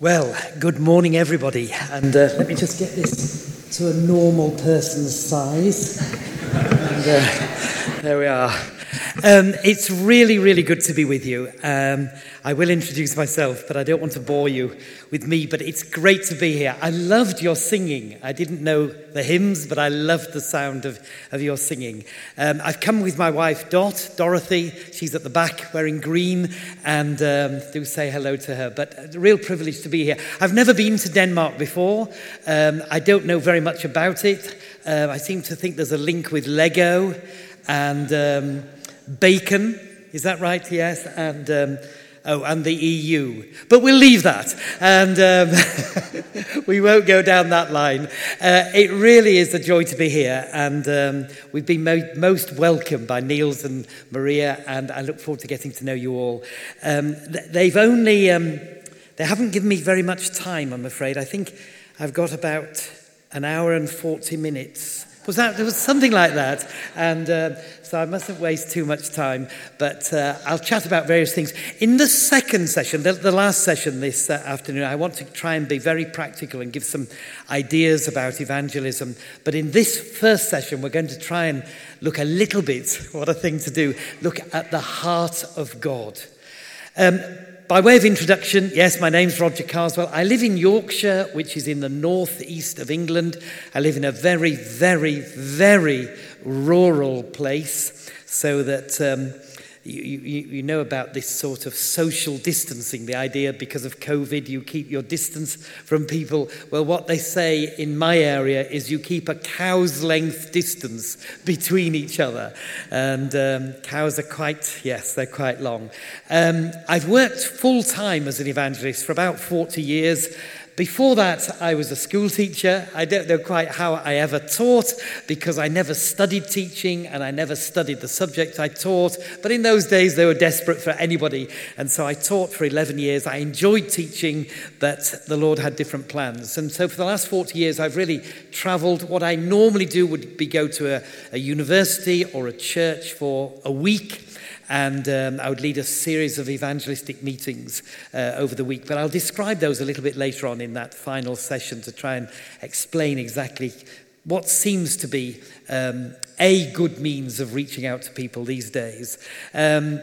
Well, good morning, everybody. And uh, let me just get this to a normal person's size. And uh, there we are. Um, it's really, really good to be with you. Um, I will introduce myself, but I don't want to bore you with me. But it's great to be here. I loved your singing. I didn't know the hymns, but I loved the sound of, of your singing. Um, I've come with my wife, Dot, Dorothy. She's at the back wearing green, and um, do say hello to her. But a real privilege to be here. I've never been to Denmark before. Um, I don't know very much about it. Uh, I seem to think there's a link with Lego and um, bacon. Is that right? Yes. And um, oh, and the EU. But we'll leave that, and um, we won't go down that line. Uh, it really is a joy to be here, and um, we've been mo- most welcomed by Niels and Maria, and I look forward to getting to know you all. Um, they've only um, they haven't given me very much time, I'm afraid. I think I've got about an hour and 40 minutes was that there was something like that, and uh, so I mustn't waste too much time. But uh, I'll chat about various things in the second session, the, the last session this uh, afternoon. I want to try and be very practical and give some ideas about evangelism. But in this first session, we're going to try and look a little bit. What a thing to do! Look at the heart of God. Um, by way of introduction, yes, my name's Roger Carswell. I live in Yorkshire, which is in the northeast of England. I live in a very, very, very rural place, so that um, you, you, you, know about this sort of social distancing, the idea because of COVID, you keep your distance from people. Well, what they say in my area is you keep a cow's length distance between each other. And um, cows are quite, yes, they're quite long. Um, I've worked full time as an evangelist for about 40 years. Before that, I was a school teacher. I don't know quite how I ever taught because I never studied teaching and I never studied the subject I taught. But in those days, they were desperate for anybody. And so I taught for 11 years. I enjoyed teaching, but the Lord had different plans. And so for the last 40 years, I've really traveled. What I normally do would be go to a, a university or a church for a week and um, I would lead a series of evangelistic meetings uh, over the week. But I'll describe those a little bit later on in that final session to try and explain exactly what seems to be um, a good means of reaching out to people these days. Um,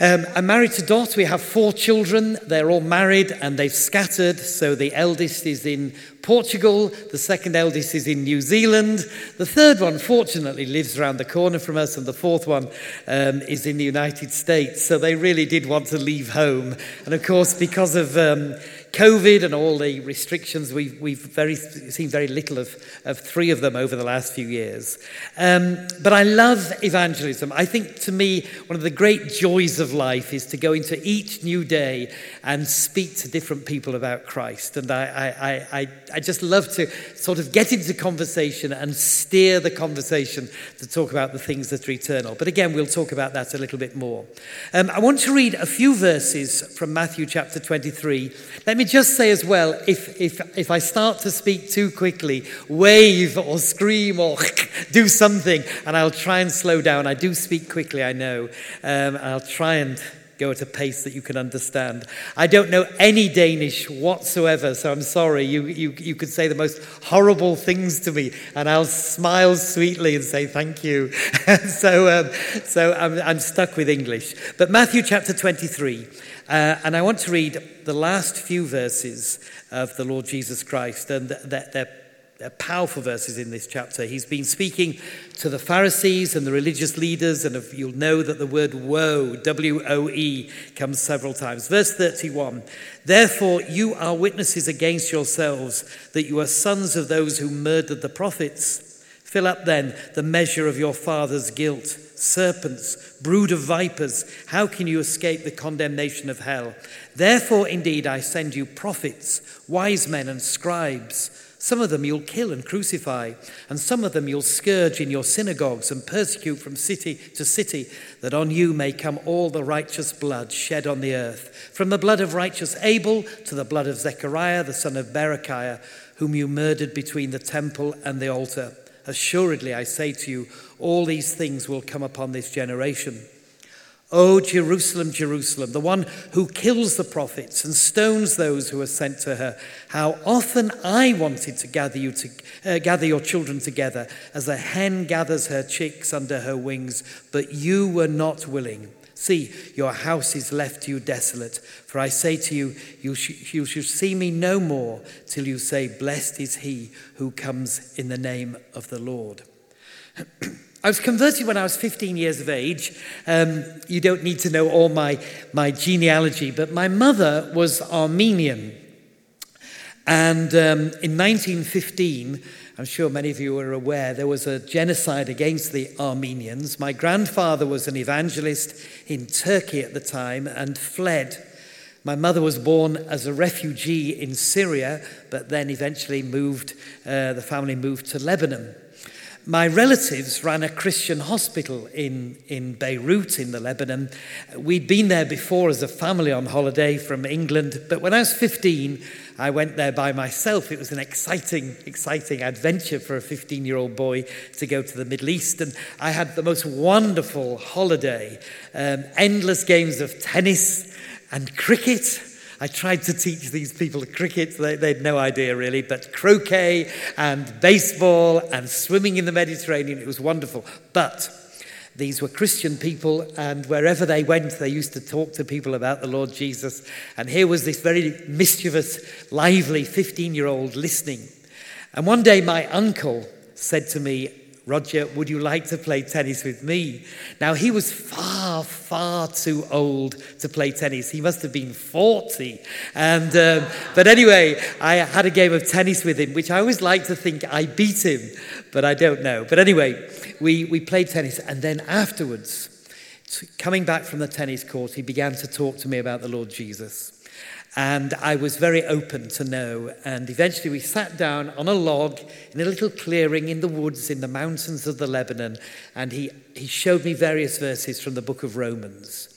um, I'm married to Dot. We have four children. They're all married and they've scattered. So the eldest is in Portugal, the second eldest is in New Zealand, the third one, fortunately, lives around the corner from us, and the fourth one um, is in the United States. So they really did want to leave home. And of course, because of um, COVID and all the restrictions, we've, we've very, seen very little of, of three of them over the last few years. Um, but I love evangelism. I think to me, one of the great joys of life is to go into each new day and speak to different people about Christ. And I, I, I, I just love to sort of get into conversation and steer the conversation to talk about the things that are eternal. But again, we'll talk about that a little bit more. Um, I want to read a few verses from Matthew chapter 23. Let me just say as well if, if, if I start to speak too quickly, wave or scream or do something, and I'll try and slow down. I do speak quickly, I know. Um, I'll try and go at a pace that you can understand. I don't know any Danish whatsoever, so I'm sorry. You, you, you could say the most horrible things to me, and I'll smile sweetly and say thank you. so um, so I'm, I'm stuck with English. But Matthew chapter 23. Uh, and I want to read the last few verses of the Lord Jesus Christ, and they're, they're powerful verses in this chapter. He's been speaking to the Pharisees and the religious leaders, and you'll know that the word woe, W O E, comes several times. Verse 31 Therefore, you are witnesses against yourselves that you are sons of those who murdered the prophets. Fill up then the measure of your father's guilt serpents, brood of vipers, how can you escape the condemnation of hell? Therefore, indeed, I send you prophets, wise men, and scribes. Some of them you'll kill and crucify, and some of them you'll scourge in your synagogues and persecute from city to city, that on you may come all the righteous blood shed on the earth, from the blood of righteous Abel to the blood of Zechariah, the son of Berechiah, whom you murdered between the temple and the altar. Assuredly, I say to you, all these things will come upon this generation. O Jerusalem, Jerusalem, the one who kills the prophets and stones those who are sent to her, how often I wanted to gather you to uh, gather your children together as a hen gathers her chicks under her wings, but you were not willing. See, your house is left to you desolate. For I say to you, you, sh- you shall see me no more till you say, Blessed is he who comes in the name of the Lord. I was converted when I was 15 years of age. Um, you don't need to know all my, my genealogy, but my mother was Armenian. And um, in 1915, I'm sure many of you are aware, there was a genocide against the Armenians. My grandfather was an evangelist in Turkey at the time and fled. My mother was born as a refugee in Syria, but then eventually moved, uh, the family moved to Lebanon. My relatives ran a Christian hospital in, in Beirut, in the Lebanon. We'd been there before as a family on holiday from England, but when I was 15, I went there by myself. It was an exciting, exciting adventure for a 15 year old boy to go to the Middle East. And I had the most wonderful holiday um, endless games of tennis and cricket I tried to teach these people cricket, they, they had no idea really, but croquet and baseball and swimming in the Mediterranean, it was wonderful. But these were Christian people, and wherever they went, they used to talk to people about the Lord Jesus. And here was this very mischievous, lively 15 year old listening. And one day, my uncle said to me, Roger, would you like to play tennis with me? Now, he was far, far too old to play tennis. He must have been 40. And, um, but anyway, I had a game of tennis with him, which I always like to think I beat him, but I don't know. But anyway, we, we played tennis. And then afterwards, coming back from the tennis court, he began to talk to me about the Lord Jesus. And I was very open to know. And eventually we sat down on a log in a little clearing in the woods in the mountains of the Lebanon. And he, he showed me various verses from the book of Romans.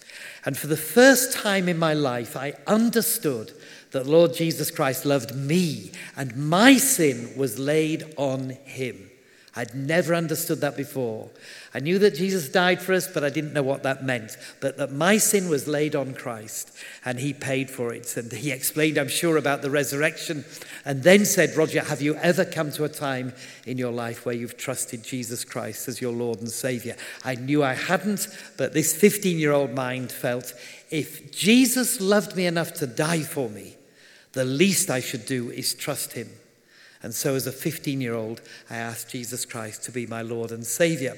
And for the first time in my life, I understood that Lord Jesus Christ loved me and my sin was laid on him. I'd never understood that before. I knew that Jesus died for us, but I didn't know what that meant. But that my sin was laid on Christ and he paid for it. And he explained, I'm sure, about the resurrection and then said, Roger, have you ever come to a time in your life where you've trusted Jesus Christ as your Lord and Savior? I knew I hadn't, but this 15 year old mind felt, if Jesus loved me enough to die for me, the least I should do is trust him. And so, as a 15 year old, I asked Jesus Christ to be my Lord and Savior.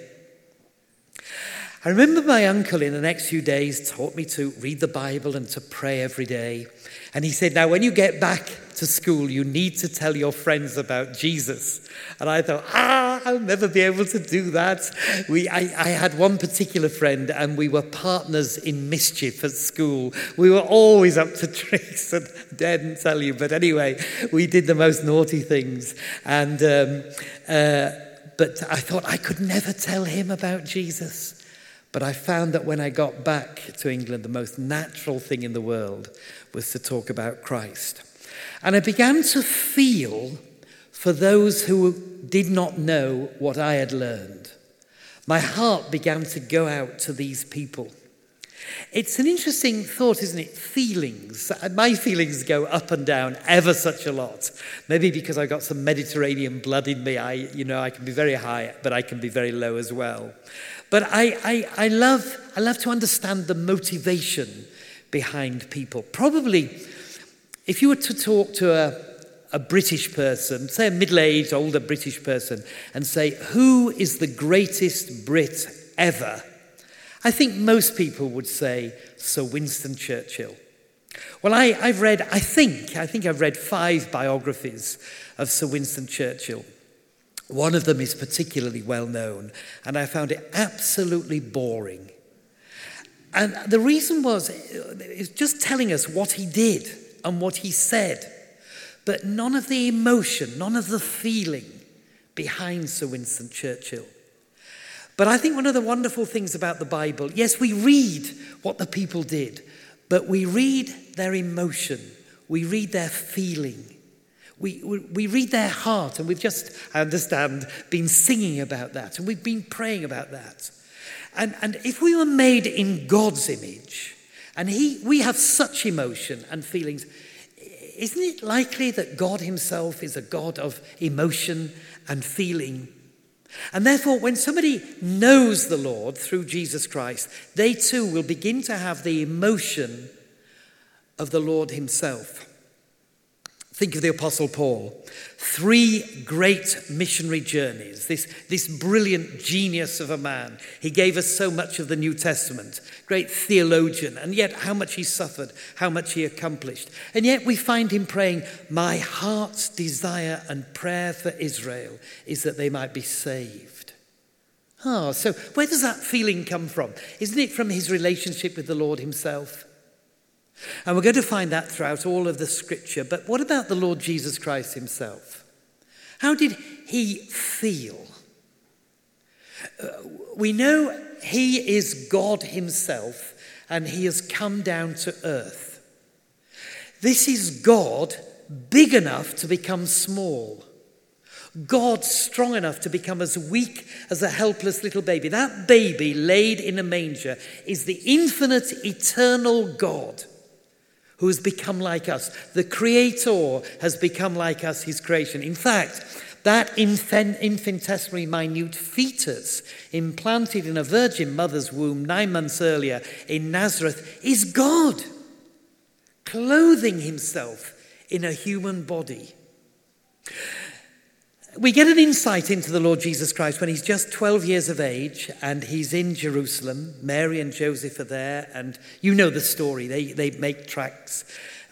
I remember my uncle in the next few days taught me to read the Bible and to pray every day. And he said, Now, when you get back to school, you need to tell your friends about Jesus. And I thought, ah, I'll never be able to do that. We, I, I had one particular friend, and we were partners in mischief at school. We were always up to tricks, and daren't tell you. But anyway, we did the most naughty things. And, um, uh, but I thought I could never tell him about Jesus. But I found that when I got back to England, the most natural thing in the world was to talk about Christ. And I began to feel for those who did not know what I had learned. My heart began to go out to these people. It's an interesting thought, isn't it? Feelings. My feelings go up and down ever such a lot. Maybe because I've got some Mediterranean blood in me. I, you know, I can be very high, but I can be very low as well. But I, I, I, love, I love to understand the motivation behind people. Probably, if you were to talk to a, a British person, say a middle aged, older British person, and say, Who is the greatest Brit ever? I think most people would say Sir Winston Churchill. Well, I, have read, I think, I think I've read five biographies of Sir Winston Churchill. One of them is particularly well known, and I found it absolutely boring. And the reason was, it's just telling us what he did and what he said, but none of the emotion, none of the feeling behind Sir Winston Churchill. But I think one of the wonderful things about the Bible, yes, we read what the people did, but we read their emotion, we read their feeling. We, we read their heart, and we've just, I understand, been singing about that, and we've been praying about that. And, and if we were made in God's image, and he, we have such emotion and feelings, isn't it likely that God Himself is a God of emotion and feeling? And therefore, when somebody knows the Lord through Jesus Christ, they too will begin to have the emotion of the Lord Himself. Think of the Apostle Paul. Three great missionary journeys. This, this brilliant genius of a man. He gave us so much of the New Testament. Great theologian. And yet, how much he suffered, how much he accomplished. And yet, we find him praying, My heart's desire and prayer for Israel is that they might be saved. Ah, so where does that feeling come from? Isn't it from his relationship with the Lord himself? And we're going to find that throughout all of the scripture. But what about the Lord Jesus Christ himself? How did he feel? Uh, we know he is God himself and he has come down to earth. This is God big enough to become small. God strong enough to become as weak as a helpless little baby. That baby laid in a manger is the infinite, eternal God who has become like us. The Creator has become like us, His creation. In fact, that infinitesimally minute fetus implanted in a virgin mother's womb nine months earlier in Nazareth is God, clothing Himself in a human body. We get an insight into the Lord Jesus Christ when he's just 12 years of age and he's in Jerusalem. Mary and Joseph are there, and you know the story. They, they make tracks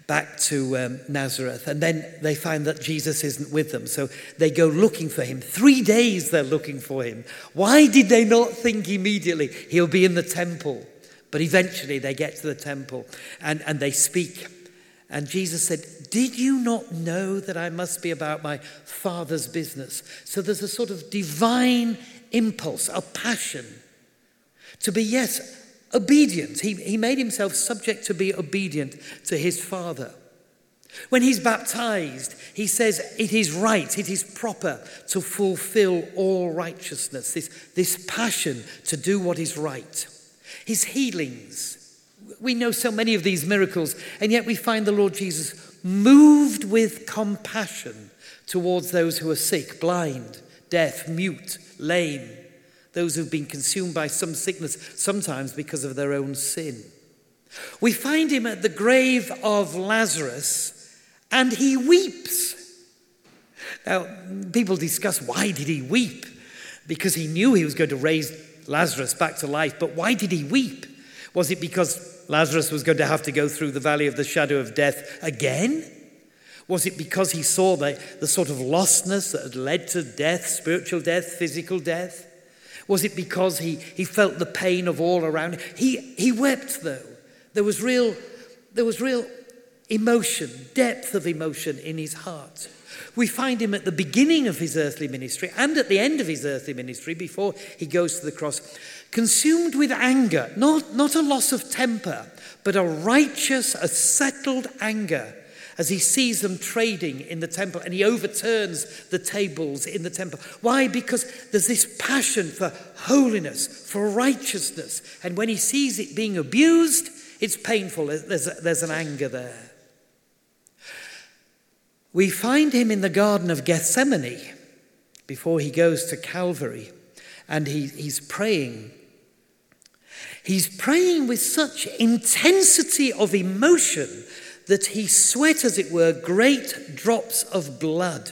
back to um, Nazareth, and then they find that Jesus isn't with them. So they go looking for him. Three days they're looking for him. Why did they not think immediately he'll be in the temple? But eventually they get to the temple and, and they speak. And Jesus said, Did you not know that I must be about my Father's business? So there's a sort of divine impulse, a passion to be, yes, obedient. He, he made himself subject to be obedient to his Father. When he's baptized, he says it is right, it is proper to fulfill all righteousness, this, this passion to do what is right. His healings, we know so many of these miracles, and yet we find the Lord Jesus moved with compassion towards those who are sick, blind, deaf, mute, lame, those who've been consumed by some sickness, sometimes because of their own sin. We find him at the grave of Lazarus, and he weeps. Now, people discuss why did he weep? Because he knew he was going to raise Lazarus back to life, but why did he weep? Was it because Lazarus was going to have to go through the valley of the shadow of death again? Was it because he saw the, the sort of lostness that had led to death, spiritual death, physical death? Was it because he, he felt the pain of all around him? He, he wept, though. There was, real, there was real emotion, depth of emotion in his heart. We find him at the beginning of his earthly ministry and at the end of his earthly ministry before he goes to the cross consumed with anger, not, not a loss of temper, but a righteous, a settled anger as he sees them trading in the temple and he overturns the tables in the temple. Why? Because there's this passion for holiness, for righteousness. And when he sees it being abused, it's painful. There's, there's an anger there. We find him in the Garden of Gethsemane before he goes to Calvary and he, he's praying He's praying with such intensity of emotion that he sweat, as it were, great drops of blood.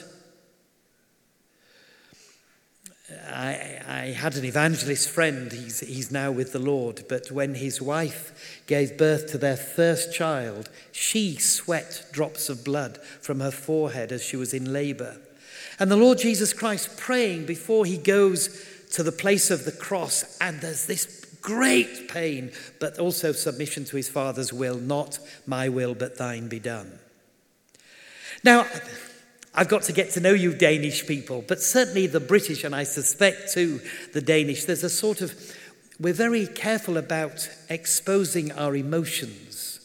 I, I, had an evangelist friend, he's, he's now with the Lord, but when his wife gave birth to their first child, she sweat drops of blood from her forehead as she was in labor. And the Lord Jesus Christ praying before he goes to the place of the cross, and there's this great pain, but also submission to his Father's will, not my will, but thine be done. Now, I've got to get to know you, Danish people, but certainly the British, and I suspect too the Danish, there's a sort of, we're very careful about exposing our emotions.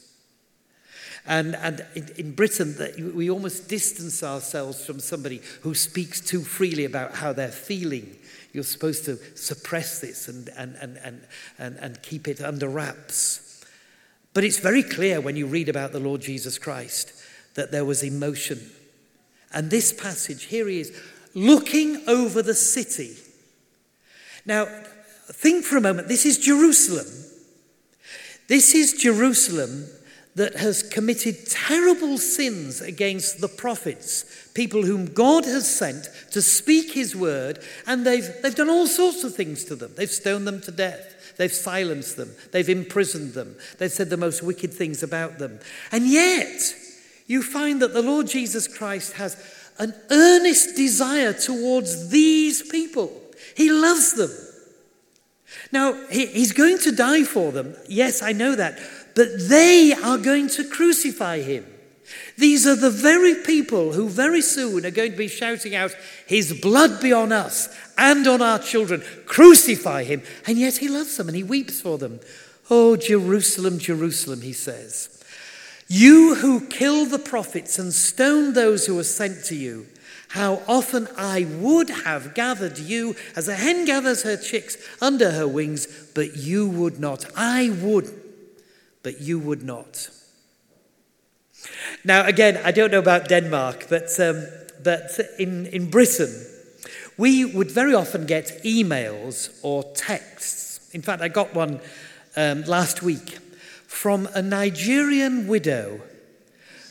And, and in, in Britain, we almost distance ourselves from somebody who speaks too freely about how they're feeling. You're supposed to suppress this and, and, and, and, and, and keep it under wraps. But it's very clear when you read about the Lord Jesus Christ that there was emotion. And this passage, here he is, looking over the city. Now, think for a moment this is Jerusalem. This is Jerusalem that has committed terrible sins against the prophets, people whom God has sent to speak his word, and they've, they've done all sorts of things to them. They've stoned them to death, they've silenced them, they've imprisoned them, they've said the most wicked things about them. And yet, you find that the Lord Jesus Christ has an earnest desire towards these people. He loves them. Now, he's going to die for them. Yes, I know that but they are going to crucify him. These are the very people who very soon are going to be shouting out, His blood be on us and on our children. Crucify him. And yet he loves them and he weeps for them. Oh, Jerusalem, Jerusalem, he says. You who kill the prophets and stone those who are sent to you, how often I would have gathered you as a hen gathers her chicks under her wings, but you would not. I would but you would not. Now, again, I don't know about Denmark, but, um, but in, in Britain, we would very often get emails or texts. In fact, I got one um, last week from a Nigerian widow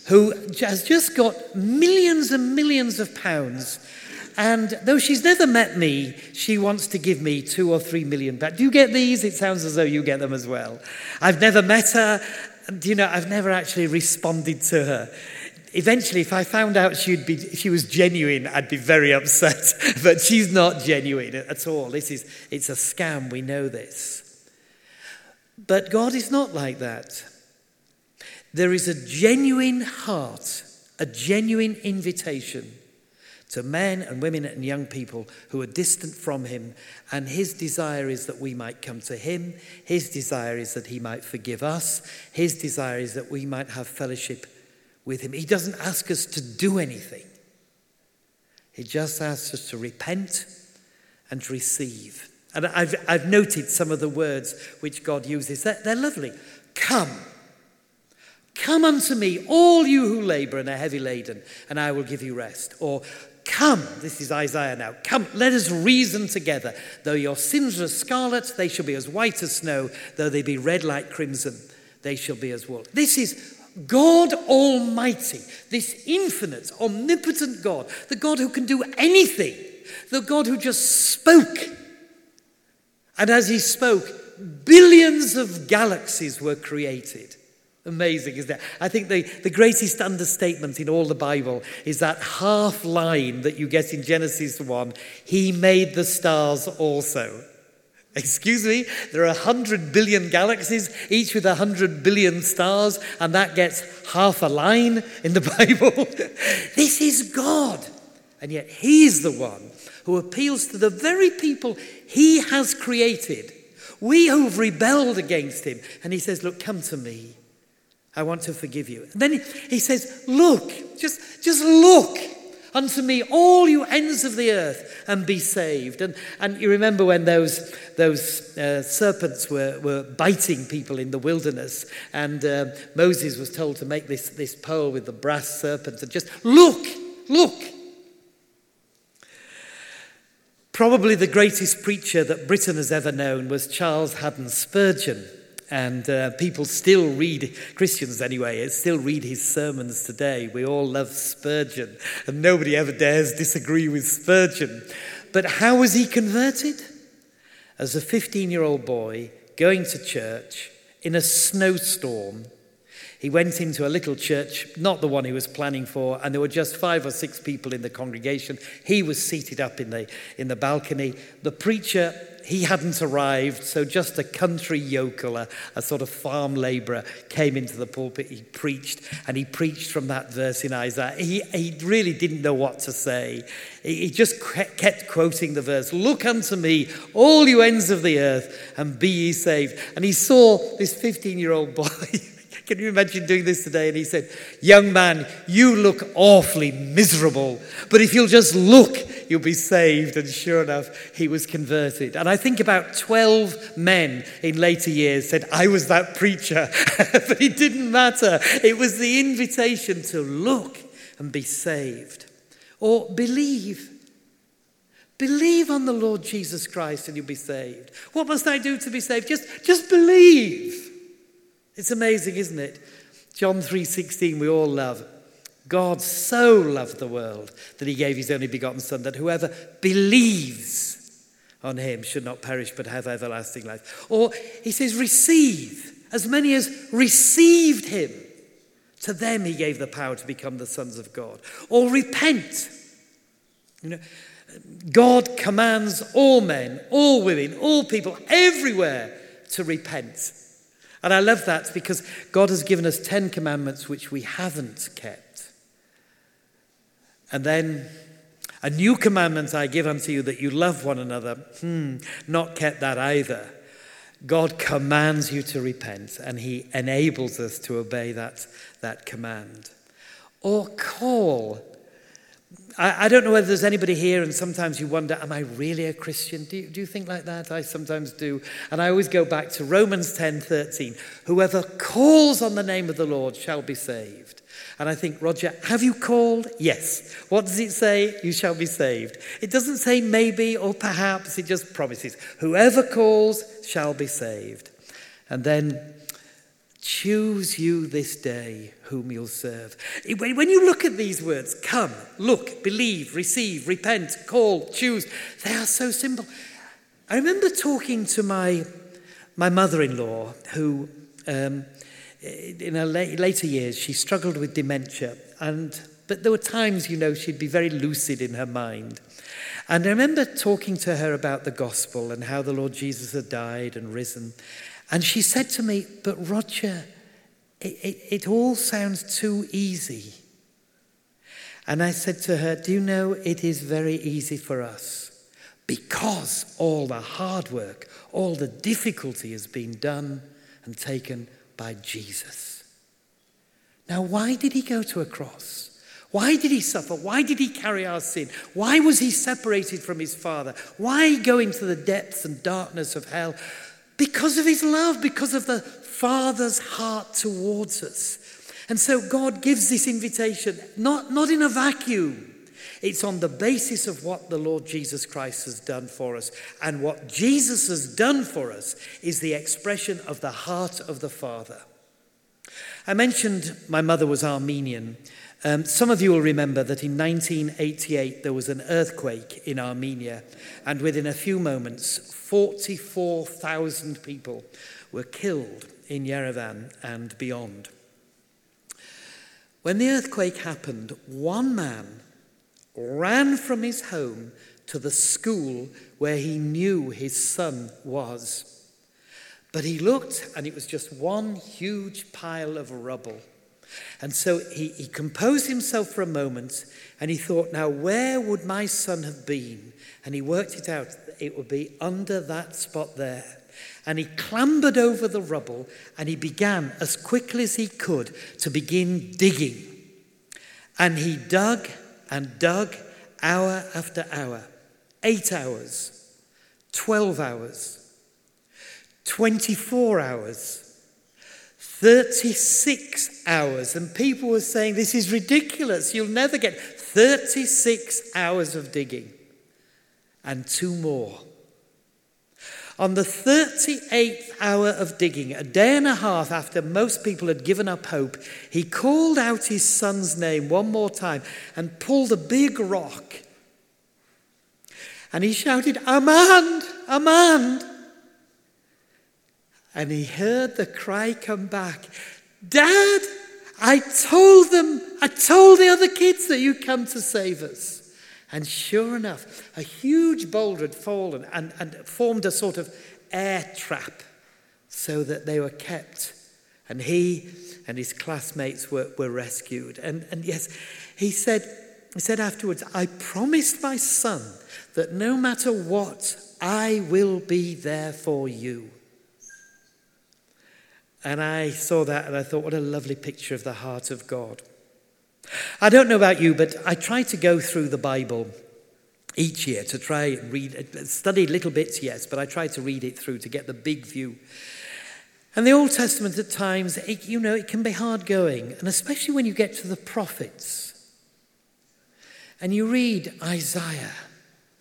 who has just got millions and millions of pounds and though she's never met me, she wants to give me two or three million back. Do you get these? It sounds as though you get them as well. I've never met her. Do you know, I've never actually responded to her. Eventually, if I found out she'd be, she was genuine, I'd be very upset. but she's not genuine at all. This is, it's a scam. We know this. But God is not like that. There is a genuine heart, a genuine invitation to men and women and young people who are distant from him. And his desire is that we might come to him. His desire is that he might forgive us. His desire is that we might have fellowship with him. He doesn't ask us to do anything, he just asks us to repent and to receive. And I've, I've noted some of the words which God uses. They're, they're lovely. Come. Come unto me, all you who labor and are heavy laden, and I will give you rest. Or Come, this is Isaiah now. Come, let us reason together. Though your sins are scarlet, they shall be as white as snow. Though they be red like crimson, they shall be as wool. This is God Almighty, this infinite, omnipotent God, the God who can do anything, the God who just spoke. And as he spoke, billions of galaxies were created. Amazing, isn't it? I think the, the greatest understatement in all the Bible is that half line that you get in Genesis 1 He made the stars also. Excuse me, there are 100 billion galaxies, each with 100 billion stars, and that gets half a line in the Bible. this is God. And yet, He's the one who appeals to the very people He has created. We who've rebelled against Him. And He says, Look, come to me. I want to forgive you. And then he, says, Look, just, just look unto me, all you ends of the earth, and be saved. And, and you remember when those, those uh, serpents were, were biting people in the wilderness, and uh, Moses was told to make this, this pole with the brass serpents and just look, look. Probably the greatest preacher that Britain has ever known was Charles Haddon Spurgeon. And uh, people still read, Christians anyway, still read his sermons today. We all love Spurgeon, and nobody ever dares disagree with Spurgeon. But how was he converted? As a 15 year old boy going to church in a snowstorm. He went into a little church, not the one he was planning for, and there were just five or six people in the congregation. He was seated up in the, in the balcony. The preacher he hadn't arrived, so just a country yokel, a, a sort of farm labourer, came into the pulpit. He preached, and he preached from that verse in Isaiah. He, he really didn't know what to say. He, he just kept quoting the verse Look unto me, all you ends of the earth, and be ye saved. And he saw this 15 year old boy Can you imagine doing this today? And he said, Young man, you look awfully miserable, but if you'll just look, you'll be saved. And sure enough, he was converted. And I think about 12 men in later years said, I was that preacher, but it didn't matter. It was the invitation to look and be saved. Or believe. Believe on the Lord Jesus Christ and you'll be saved. What must I do to be saved? Just, just believe. It's amazing, isn't it? John 3:16 we all love. God so loved the world that he gave his only begotten son that whoever believes on him should not perish but have everlasting life. Or he says receive as many as received him to them he gave the power to become the sons of God. Or repent. You know, God commands all men, all women, all people, everywhere to repent. And I love that because God has given us 10 commandments which we haven't kept. And then a new commandment I give unto you that you love one another. Hmm, not kept that either. God commands you to repent and he enables us to obey that, that command. Or call I, I, don't know whether there's anybody here, and sometimes you wonder, am I really a Christian? Do you, do you think like that? I sometimes do. And I always go back to Romans 10 13. Whoever calls on the name of the Lord shall be saved. And I think, Roger, have you called? Yes. What does it say? You shall be saved. It doesn't say maybe or perhaps, it just promises. Whoever calls shall be saved. And then Choose you this day whom you'll serve. When you look at these words, come, look, believe, receive, repent, call, choose, they are so simple. I remember talking to my, my mother in law, who um, in her later years, she struggled with dementia. And, but there were times, you know, she'd be very lucid in her mind. And I remember talking to her about the gospel and how the Lord Jesus had died and risen. And she said to me, But Roger, it, it, it, all sounds too easy. And I said to her, Do you know it is very easy for us? Because all the hard work, all the difficulty has been done and taken by Jesus. Now, why did he go to a cross? Why did he suffer? Why did he carry our sin? Why was he separated from his Father? Why go into the depths and darkness of hell? Because of his love, because of the Father's heart towards us. And so God gives this invitation, not, not in a vacuum. It's on the basis of what the Lord Jesus Christ has done for us. And what Jesus has done for us is the expression of the heart of the Father. I mentioned my mother was Armenian. Um, some of you will remember that in 1988 there was an earthquake in Armenia, and within a few moments, 44,000 people were killed in Yerevan and beyond. When the earthquake happened, one man ran from his home to the school where he knew his son was. But he looked, and it was just one huge pile of rubble. And so he, he composed himself for a moment and he thought, now, where would my son have been? And he worked it out. That it would be under that spot there. And he clambered over the rubble and he began as quickly as he could to begin digging. And he dug and dug hour after hour, eight hours, 12 hours, 24 hours. 36 hours. And people were saying, This is ridiculous. You'll never get 36 hours of digging and two more. On the 38th hour of digging, a day and a half after most people had given up hope, he called out his son's name one more time and pulled a big rock. And he shouted, Armand, Armand. And he heard the cry come back Dad, I told them, I told the other kids that you'd come to save us. And sure enough, a huge boulder had fallen and, and formed a sort of air trap so that they were kept. And he and his classmates were, were rescued. And, and yes, he said, he said afterwards, I promised my son that no matter what, I will be there for you. And I saw that and I thought, what a lovely picture of the heart of God. I don't know about you, but I try to go through the Bible each year to try and read, study little bits, yes, but I try to read it through to get the big view. And the Old Testament at times, it, you know, it can be hard going, and especially when you get to the prophets. And you read Isaiah,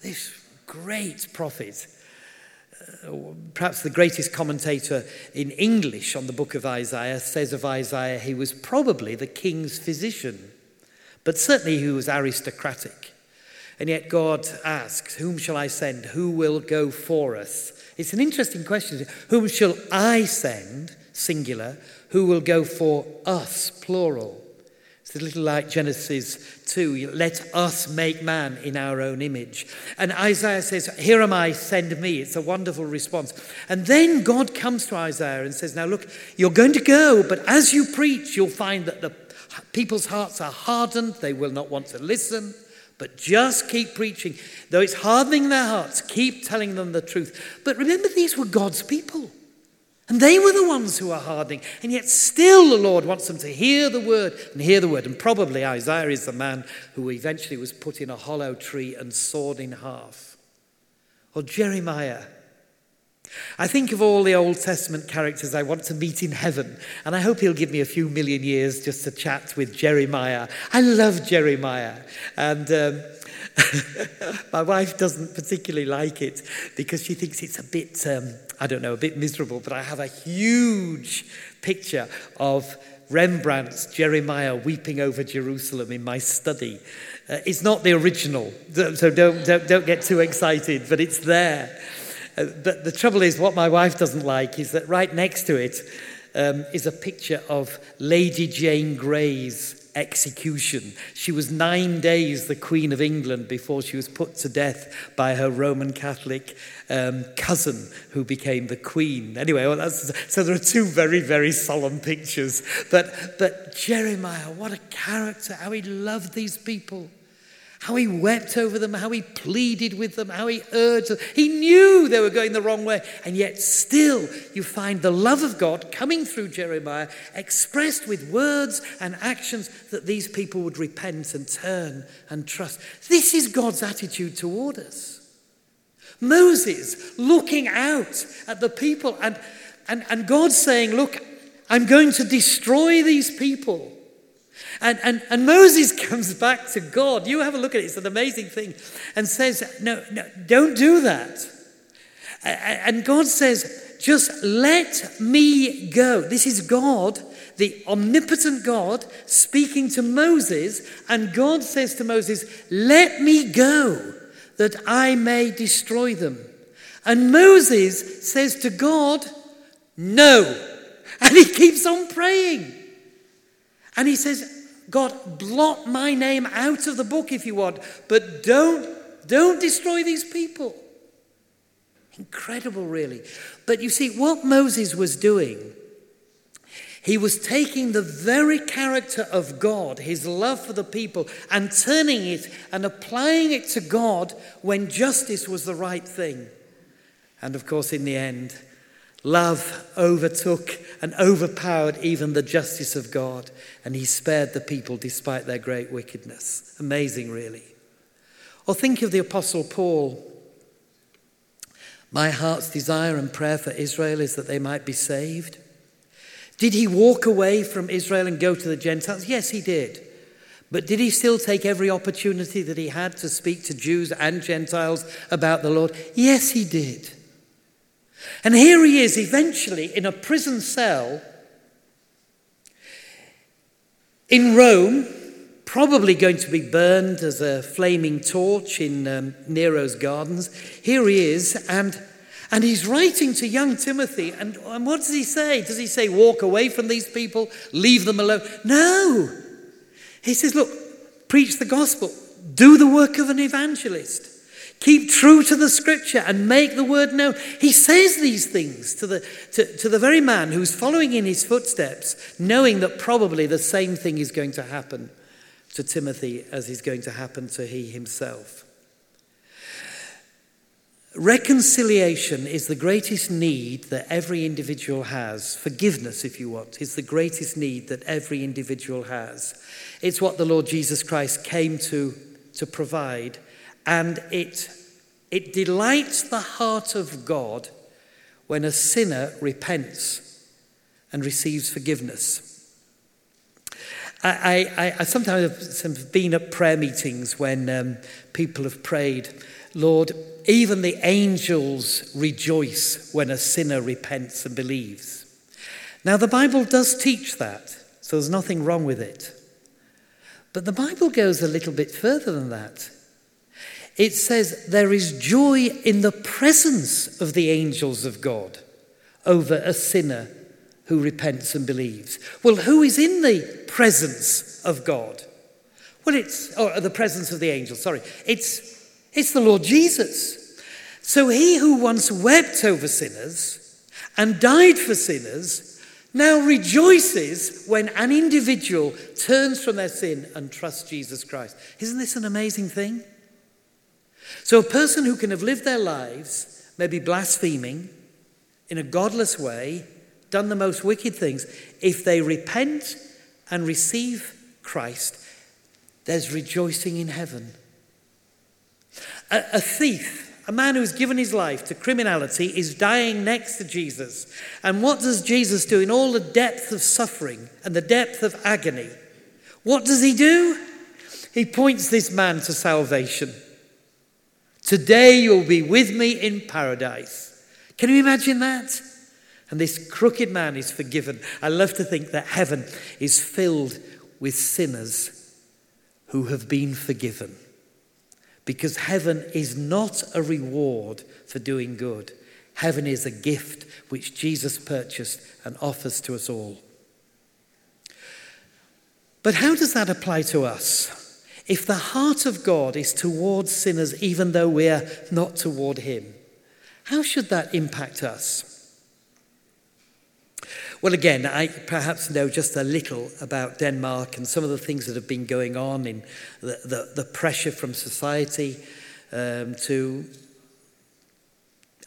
this great prophet, uh, perhaps the greatest commentator in English on the book of Isaiah, says of Isaiah he was probably the king's physician, but certainly he was aristocratic. And yet God asks, Whom shall I send? Who will go for us? It's an interesting question. Whom shall I send, singular? Who will go for us, plural? It's a little like Genesis 2. Let us make man in our own image. And Isaiah says, Here am I, send me. It's a wonderful response. And then God comes to Isaiah and says, Now look, you're going to go, but as you preach, you'll find that the people's hearts are hardened. They will not want to listen. But just keep preaching. Though it's hardening their hearts, keep telling them the truth. But remember, these were God's people. And they were the ones who are hardening. And yet, still, the Lord wants them to hear the word and hear the word. And probably Isaiah is the man who eventually was put in a hollow tree and sawed in half. Or Jeremiah. I think of all the Old Testament characters I want to meet in heaven, and I hope he'll give me a few million years just to chat with Jeremiah. I love Jeremiah. And. Um, my wife doesn't particularly like it because she thinks it's a bit, um, I don't know, a bit miserable. But I have a huge picture of Rembrandt's Jeremiah weeping over Jerusalem in my study. Uh, it's not the original, so don't, don't, don't get too excited, but it's there. Uh, but the trouble is, what my wife doesn't like is that right next to it um, is a picture of Lady Jane Grey's execution. She was nine days the Queen of England before she was put to death by her Roman Catholic um, cousin who became the Queen. Anyway, well, so there are two very, very solemn pictures. But, but Jeremiah, what a character, how he loved these people how he wept over them, how he pleaded with them, how he urged them. He knew they were going the wrong way. And yet, still, you find the love of God coming through Jeremiah, expressed with words and actions that these people would repent and turn and trust. This is God's attitude toward us. Moses looking out at the people and, and, and God saying, Look, I'm going to destroy these people. And, and, and Moses comes back to God. You have a look at it, it's an amazing thing. And says, No, no, don't do that. And God says, Just let me go. This is God, the omnipotent God, speaking to Moses. And God says to Moses, Let me go that I may destroy them. And Moses says to God, No. And he keeps on praying. And he says, God, blot my name out of the book if you want, but don't, don't destroy these people. Incredible, really. But you see, what Moses was doing, he was taking the very character of God, his love for the people, and turning it and applying it to God when justice was the right thing. And of course, in the end, Love overtook and overpowered even the justice of God, and he spared the people despite their great wickedness. Amazing, really. Or think of the Apostle Paul. My heart's desire and prayer for Israel is that they might be saved. Did he walk away from Israel and go to the Gentiles? Yes, he did. But did he still take every opportunity that he had to speak to Jews and Gentiles about the Lord? Yes, he did. And here he is, eventually in a prison cell in Rome, probably going to be burned as a flaming torch in um, Nero's gardens. Here he is, and, and he's writing to young Timothy. And, and what does he say? Does he say, walk away from these people, leave them alone? No. He says, look, preach the gospel, do the work of an evangelist. Keep true to the scripture and make the word known. He says these things to the, to, to the very man who's following in his footsteps, knowing that probably the same thing is going to happen to Timothy as is going to happen to he himself. Reconciliation is the greatest need that every individual has. Forgiveness, if you want, is the greatest need that every individual has. It's what the Lord Jesus Christ came to, to provide, and it, it delights the heart of God when a sinner repents and receives forgiveness. I, I, I sometimes have been at prayer meetings when um, people have prayed, Lord, even the angels rejoice when a sinner repents and believes. Now, the Bible does teach that, so there's nothing wrong with it. But the Bible goes a little bit further than that. It says there is joy in the presence of the angels of God over a sinner who repents and believes. Well, who is in the presence of God? Well, it's, or the presence of the angels, sorry. It's it's the Lord Jesus. So he who once wept over sinners and died for sinners now rejoices when an individual turns from their sin and trusts Jesus Christ. Isn't this an amazing thing? So, a person who can have lived their lives, maybe blaspheming in a godless way, done the most wicked things, if they repent and receive Christ, there's rejoicing in heaven. A, a thief, a man who's given his life to criminality, is dying next to Jesus. And what does Jesus do in all the depth of suffering and the depth of agony? What does he do? He points this man to salvation. Today you'll be with me in paradise. Can you imagine that? And this crooked man is forgiven. I love to think that heaven is filled with sinners who have been forgiven. Because heaven is not a reward for doing good. Heaven is a gift which Jesus purchased and offers to us all. But how does that apply to us? If the heart of God is towards sinners, even though we're not toward Him, how should that impact us? Well, again, I perhaps know just a little about Denmark and some of the things that have been going on in the, the, the pressure from society um, to,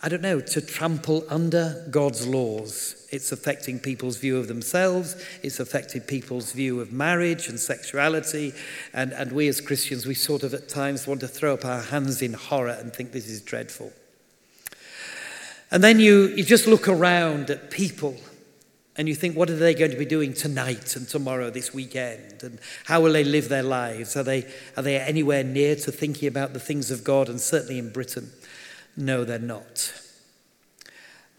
I don't know, to trample under God's laws. It's affecting people's view of themselves, it's affected people's view of marriage and sexuality. And, and we as Christians, we sort of at times want to throw up our hands in horror and think this is dreadful. And then you, you just look around at people and you think, what are they going to be doing tonight and tomorrow, this weekend? And how will they live their lives? Are they, are they anywhere near to thinking about the things of God? And certainly in Britain, no, they're not.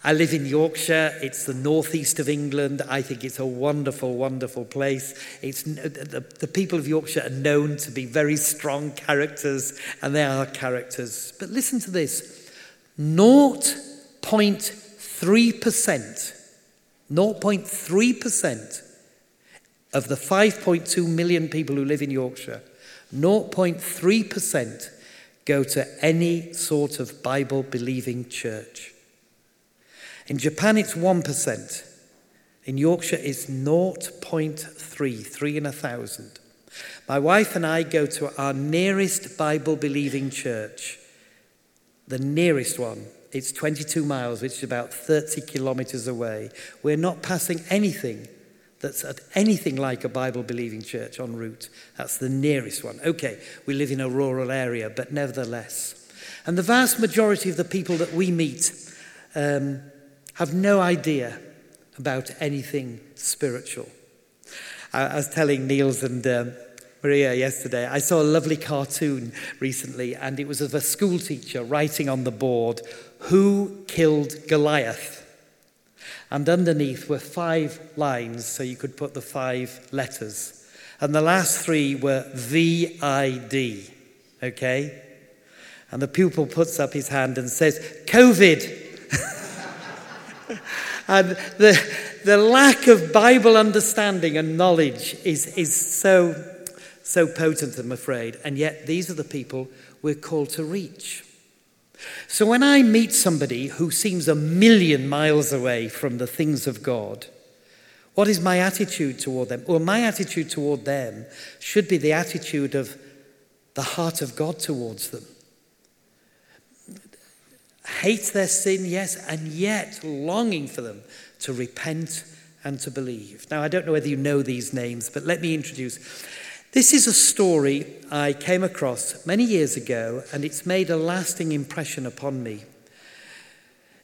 I live in Yorkshire. It's the northeast of England. I think it's a wonderful, wonderful place. It's, the, the people of Yorkshire are known to be very strong characters, and they are characters. But listen to this 0.3% 0.3% of the 5.2 million people who live in Yorkshire, 0.3% go to any sort of Bible believing church. In Japan, it's 1%. In Yorkshire, it's 0.3, three in a thousand. My wife and I go to our nearest Bible believing church, the nearest one it's 22 miles, which is about 30 kilometers away. We're not passing anything that's at anything like a Bible believing church en route. That's the nearest one. Okay, we live in a rural area, but nevertheless. And the vast majority of the people that we meet um, have no idea about anything spiritual. I, I was telling Niels and um, Maria yesterday, I saw a lovely cartoon recently, and it was of a school teacher writing on the board, who killed Goliath? And underneath were five lines, so you could put the five letters. And the last three were VID, okay? And the pupil puts up his hand and says, COVID. and the, the lack of Bible understanding and knowledge is, is so, so potent, I'm afraid. And yet, these are the people we're called to reach. So when I meet somebody who seems a million miles away from the things of God, what is my attitude toward them? Well, my attitude toward them should be the attitude of the heart of God towards them. hate their sin, yes, and yet longing for them to repent and to believe. Now, I don't know whether you know these names, but let me introduce. This is a story I came across many years ago, and it's made a lasting impression upon me.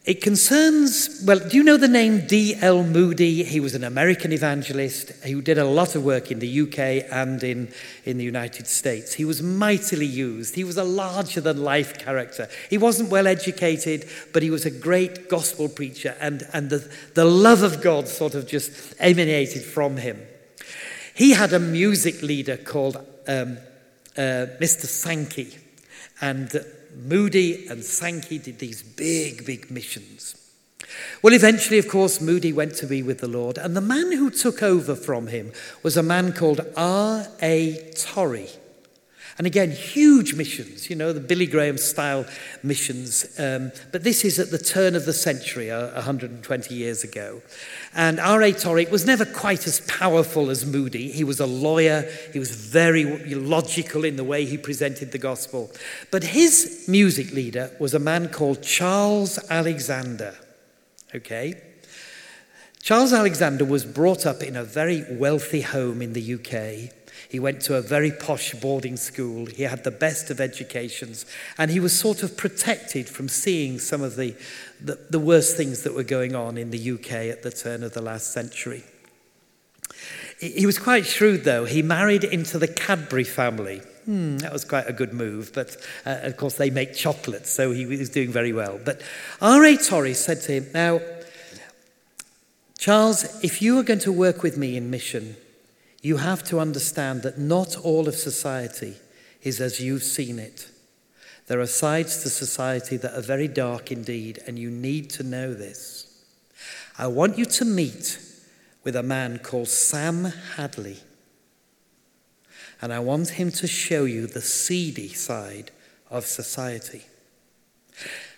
It concerns, well, do you know the name D.L. Moody? He was an American evangelist who did a lot of work in the UK and in, in the United States. He was mightily used. He was a larger than life character. He wasn't well educated, but he was a great gospel preacher, and, and the, the love of God sort of just emanated from him. He had a music leader called um, uh, Mr. Sankey, and Moody and Sankey did these big, big missions. Well, eventually, of course, Moody went to be with the Lord, and the man who took over from him was a man called R.A. Torrey. And again, huge missions, you know, the Billy Graham style missions. Um, but this is at the turn of the century, uh, 120 years ago. And R.A. Torrey was never quite as powerful as Moody. He was a lawyer, he was very logical in the way he presented the gospel. But his music leader was a man called Charles Alexander. Okay? Charles Alexander was brought up in a very wealthy home in the UK. He went to a very posh boarding school. He had the best of educations. And he was sort of protected from seeing some of the, the, the worst things that were going on in the UK at the turn of the last century. He was quite shrewd, though. He married into the Cadbury family. Hmm, that was quite a good move, but uh, of course they make chocolates, so he was doing very well. But R.A. Torrey said to him, Now, Charles, if you are going to work with me in mission, you have to understand that not all of society is as you've seen it. There are sides to society that are very dark indeed, and you need to know this. I want you to meet with a man called Sam Hadley, and I want him to show you the seedy side of society.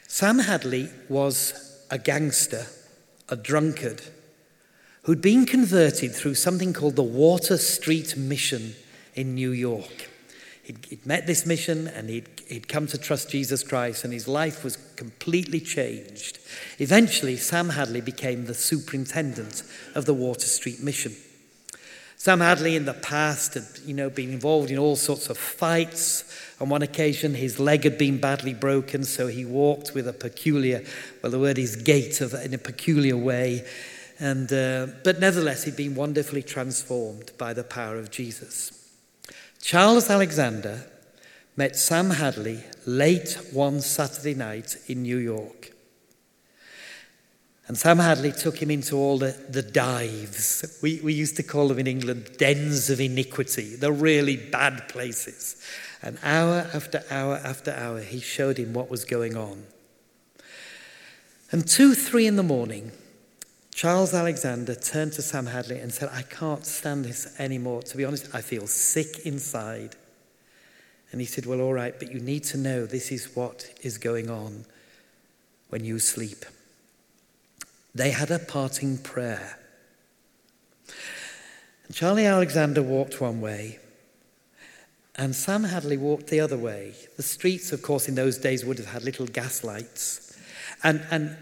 Sam Hadley was a gangster, a drunkard who'd been converted through something called the Water Street Mission in New York. He'd, he'd met this mission and he'd, he'd come to trust Jesus Christ, and his life was completely changed. Eventually, Sam Hadley became the superintendent of the Water Street Mission. Sam Hadley in the past had, you know, been involved in all sorts of fights. On one occasion, his leg had been badly broken, so he walked with a peculiar, well, the word is gait, of, in a peculiar way. And, uh, but nevertheless, he'd been wonderfully transformed by the power of Jesus. Charles Alexander met Sam Hadley late one Saturday night in New York. And Sam Hadley took him into all the, the dives. We, we used to call them in England dens of iniquity, the really bad places. And hour after hour after hour, he showed him what was going on. And two, three in the morning, Charles Alexander turned to Sam Hadley and said, I can't stand this anymore. To be honest, I feel sick inside. And he said, Well, all right, but you need to know this is what is going on when you sleep. They had a parting prayer. And Charlie Alexander walked one way, and Sam Hadley walked the other way. The streets, of course, in those days would have had little gas lights. And, and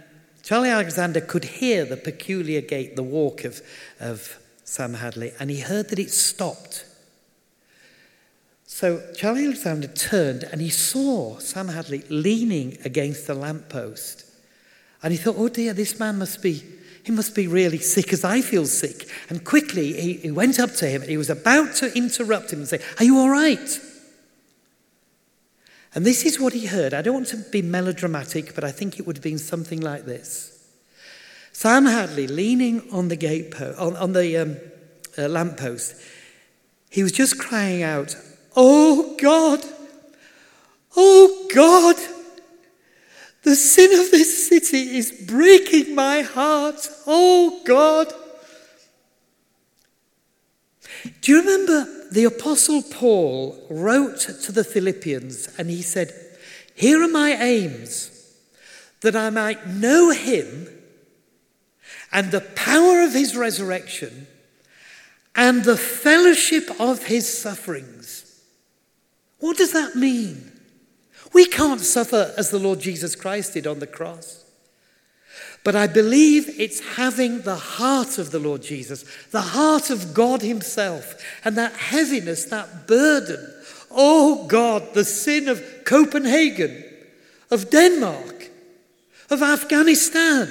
Charlie Alexander could hear the peculiar gait, the walk of, of Sam Hadley, and he heard that it stopped. So Charlie Alexander turned and he saw Sam Hadley leaning against the lamppost. And he thought, oh dear, this man must be, he must be really sick as I feel sick. And quickly he, he went up to him and he was about to interrupt him and say, Are you all right? And this is what he heard. I don't want to be melodramatic, but I think it would have been something like this. Sam Hadley leaning on the gate on, on the um, uh, lamppost, he was just crying out, Oh God, oh God, the sin of this city is breaking my heart. Oh God. Do you remember the Apostle Paul wrote to the Philippians and he said, Here are my aims, that I might know him and the power of his resurrection and the fellowship of his sufferings. What does that mean? We can't suffer as the Lord Jesus Christ did on the cross. But I believe it's having the heart of the Lord Jesus, the heart of God Himself, and that heaviness, that burden. Oh God, the sin of Copenhagen, of Denmark, of Afghanistan,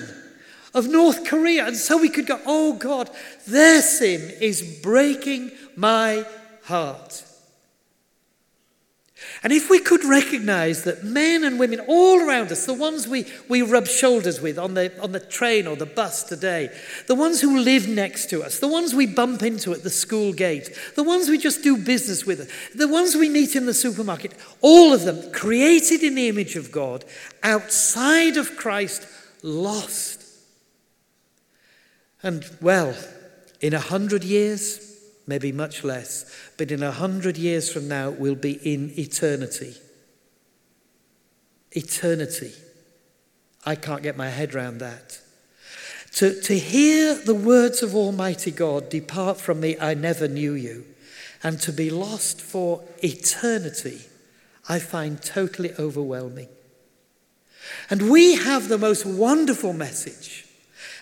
of North Korea. And so we could go, oh God, their sin is breaking my heart. And if we could recognize that men and women all around us, the ones we, we rub shoulders with on the, on the train or the bus today, the ones who live next to us, the ones we bump into at the school gate, the ones we just do business with, the ones we meet in the supermarket, all of them created in the image of God, outside of Christ, lost. And well, in a hundred years, maybe much less, but in a hundred years from now, we'll be in eternity. Eternity. I can't get my head around that. To, to hear the words of Almighty God, depart from me, I never knew you, and to be lost for eternity, I find totally overwhelming. And we have the most wonderful message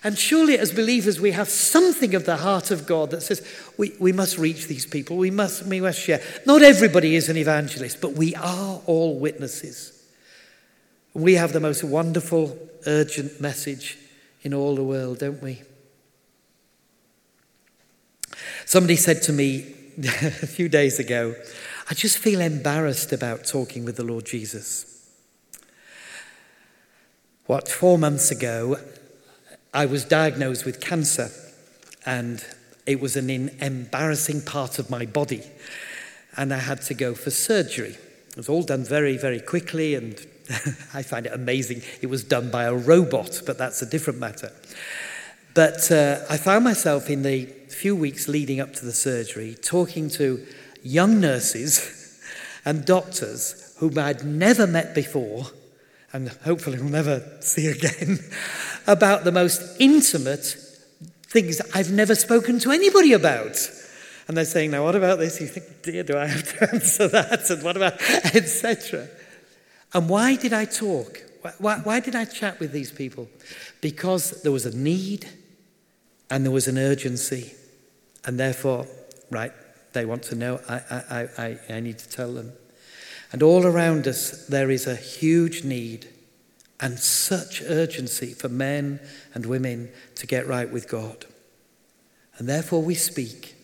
and surely, as believers, we have something of the heart of God that says we, we must reach these people, we must, we must share. Not everybody is an evangelist, but we are all witnesses. We have the most wonderful, urgent message in all the world, don't we? Somebody said to me a few days ago, I just feel embarrassed about talking with the Lord Jesus. What, four months ago, I was diagnosed with cancer, and it was an embarrassing part of my body, and I had to go for surgery. It was all done very, very quickly, and I find it amazing. It was done by a robot, but that's a different matter. But uh, I found myself in the few weeks leading up to the surgery talking to young nurses and doctors whom I'd never met before and hopefully will never see again, about the most intimate things I've never spoken to anybody about. And they're saying, now what about this? You think, dear, do I have to answer that? And what about, etc. And why did I talk? Why, why did I chat with these people? Because there was a need and there was an urgency. And therefore, right, they want to know, I, I, I, I need to tell them. And all around us, there is a huge need and such urgency for men and women to get right with God. And therefore, we speak.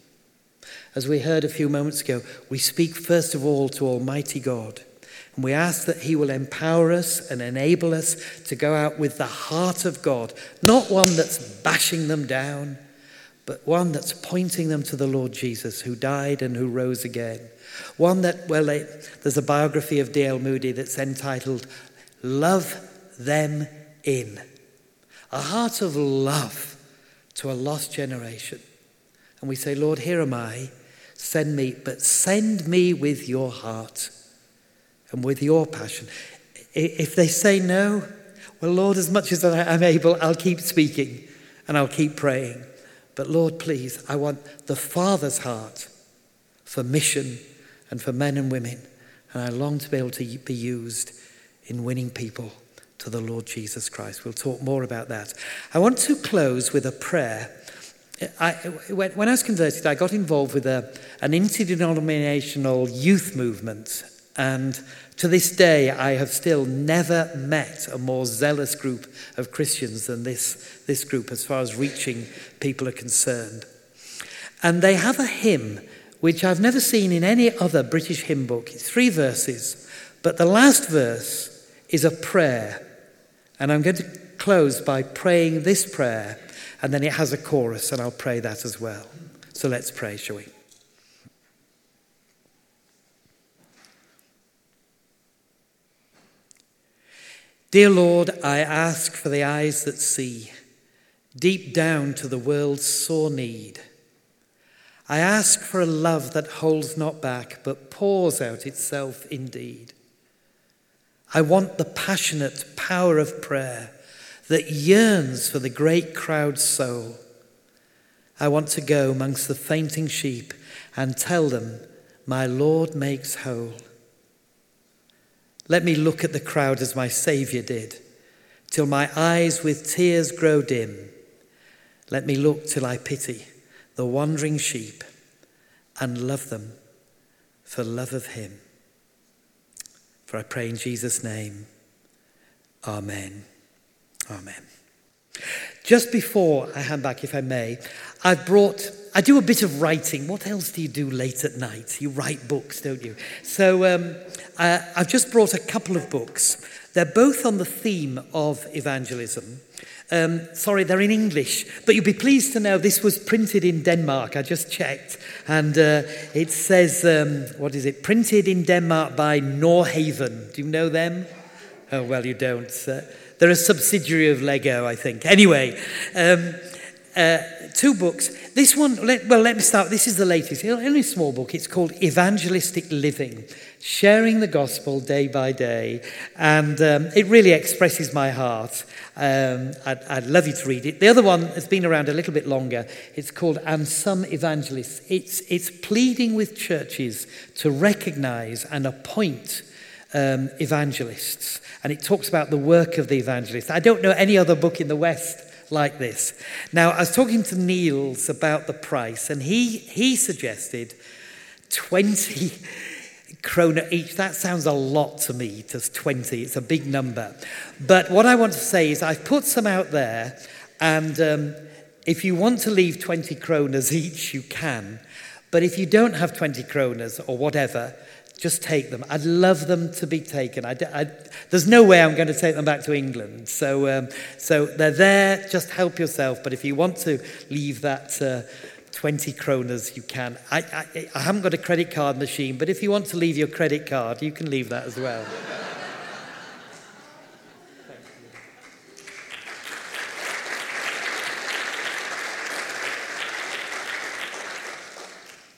As we heard a few moments ago, we speak first of all to Almighty God. And we ask that He will empower us and enable us to go out with the heart of God, not one that's bashing them down, but one that's pointing them to the Lord Jesus who died and who rose again. One that, well, there's a biography of D.L. Moody that's entitled Love Them In. A heart of love to a lost generation. And we say, Lord, here am I, send me, but send me with your heart and with your passion. If they say no, well, Lord, as much as I'm able, I'll keep speaking and I'll keep praying. But Lord, please, I want the Father's heart for mission and for men and women. And I long to be able to be used in winning people to the Lord Jesus Christ. We'll talk more about that. I want to close with a prayer. I, when I was converted, I got involved with a, an interdenominational youth movement. And to this day, I have still never met a more zealous group of Christians than this, this group as far as reaching people are concerned. And they have a hymn which I've never seen in any other British hymn book. It's three verses, but the last verse is a prayer. And I'm going to close by praying this prayer, and then it has a chorus, and I'll pray that as well. So let's pray, shall we? Dear Lord, I ask for the eyes that see, deep down to the world's sore need I ask for a love that holds not back, but pours out itself indeed. I want the passionate power of prayer that yearns for the great crowd's soul. I want to go amongst the fainting sheep and tell them, My Lord makes whole. Let me look at the crowd as my Saviour did, till my eyes with tears grow dim. Let me look till I pity the wandering sheep and love them for love of Him. For I pray in Jesus' name. Amen. Amen. Just before I hand back, if I may, I've brought, I do a bit of writing. What else do you do late at night? You write books, don't you? So um, uh, I've just brought a couple of books. They're both on the theme of evangelism. Um, sorry, they're in English, but you'll be pleased to know this was printed in Denmark. I just checked, and uh, it says, um, what is it? Printed in Denmark by Norhaven. Do you know them? Oh, well, you don't. Uh, they're a subsidiary of Lego, I think. Anyway, um, uh, two books. This one, let, well, let me start. This is the latest, only a small book. It's called Evangelistic Living Sharing the Gospel Day by Day. And um, it really expresses my heart. Um, I'd, I'd love you to read it. The other one has been around a little bit longer. It's called And Some Evangelists. It's, it's pleading with churches to recognize and appoint um, evangelists. And it talks about the work of the evangelist. I don't know any other book in the West like this. Now, I was talking to Niels about the price, and he, he suggested 20 krona each. That sounds a lot to me, just 20. It's a big number. But what I want to say is I've put some out there, and um, if you want to leave 20 kronas each, you can. But if you don't have 20 kronas or whatever, just take them. I'd love them to be taken. I, I, there's no way I'm going to take them back to England. So, um, so they're there. Just help yourself. But if you want to leave that uh, 20 kronas, you can. I, I, I haven't got a credit card machine, but if you want to leave your credit card, you can leave that as well.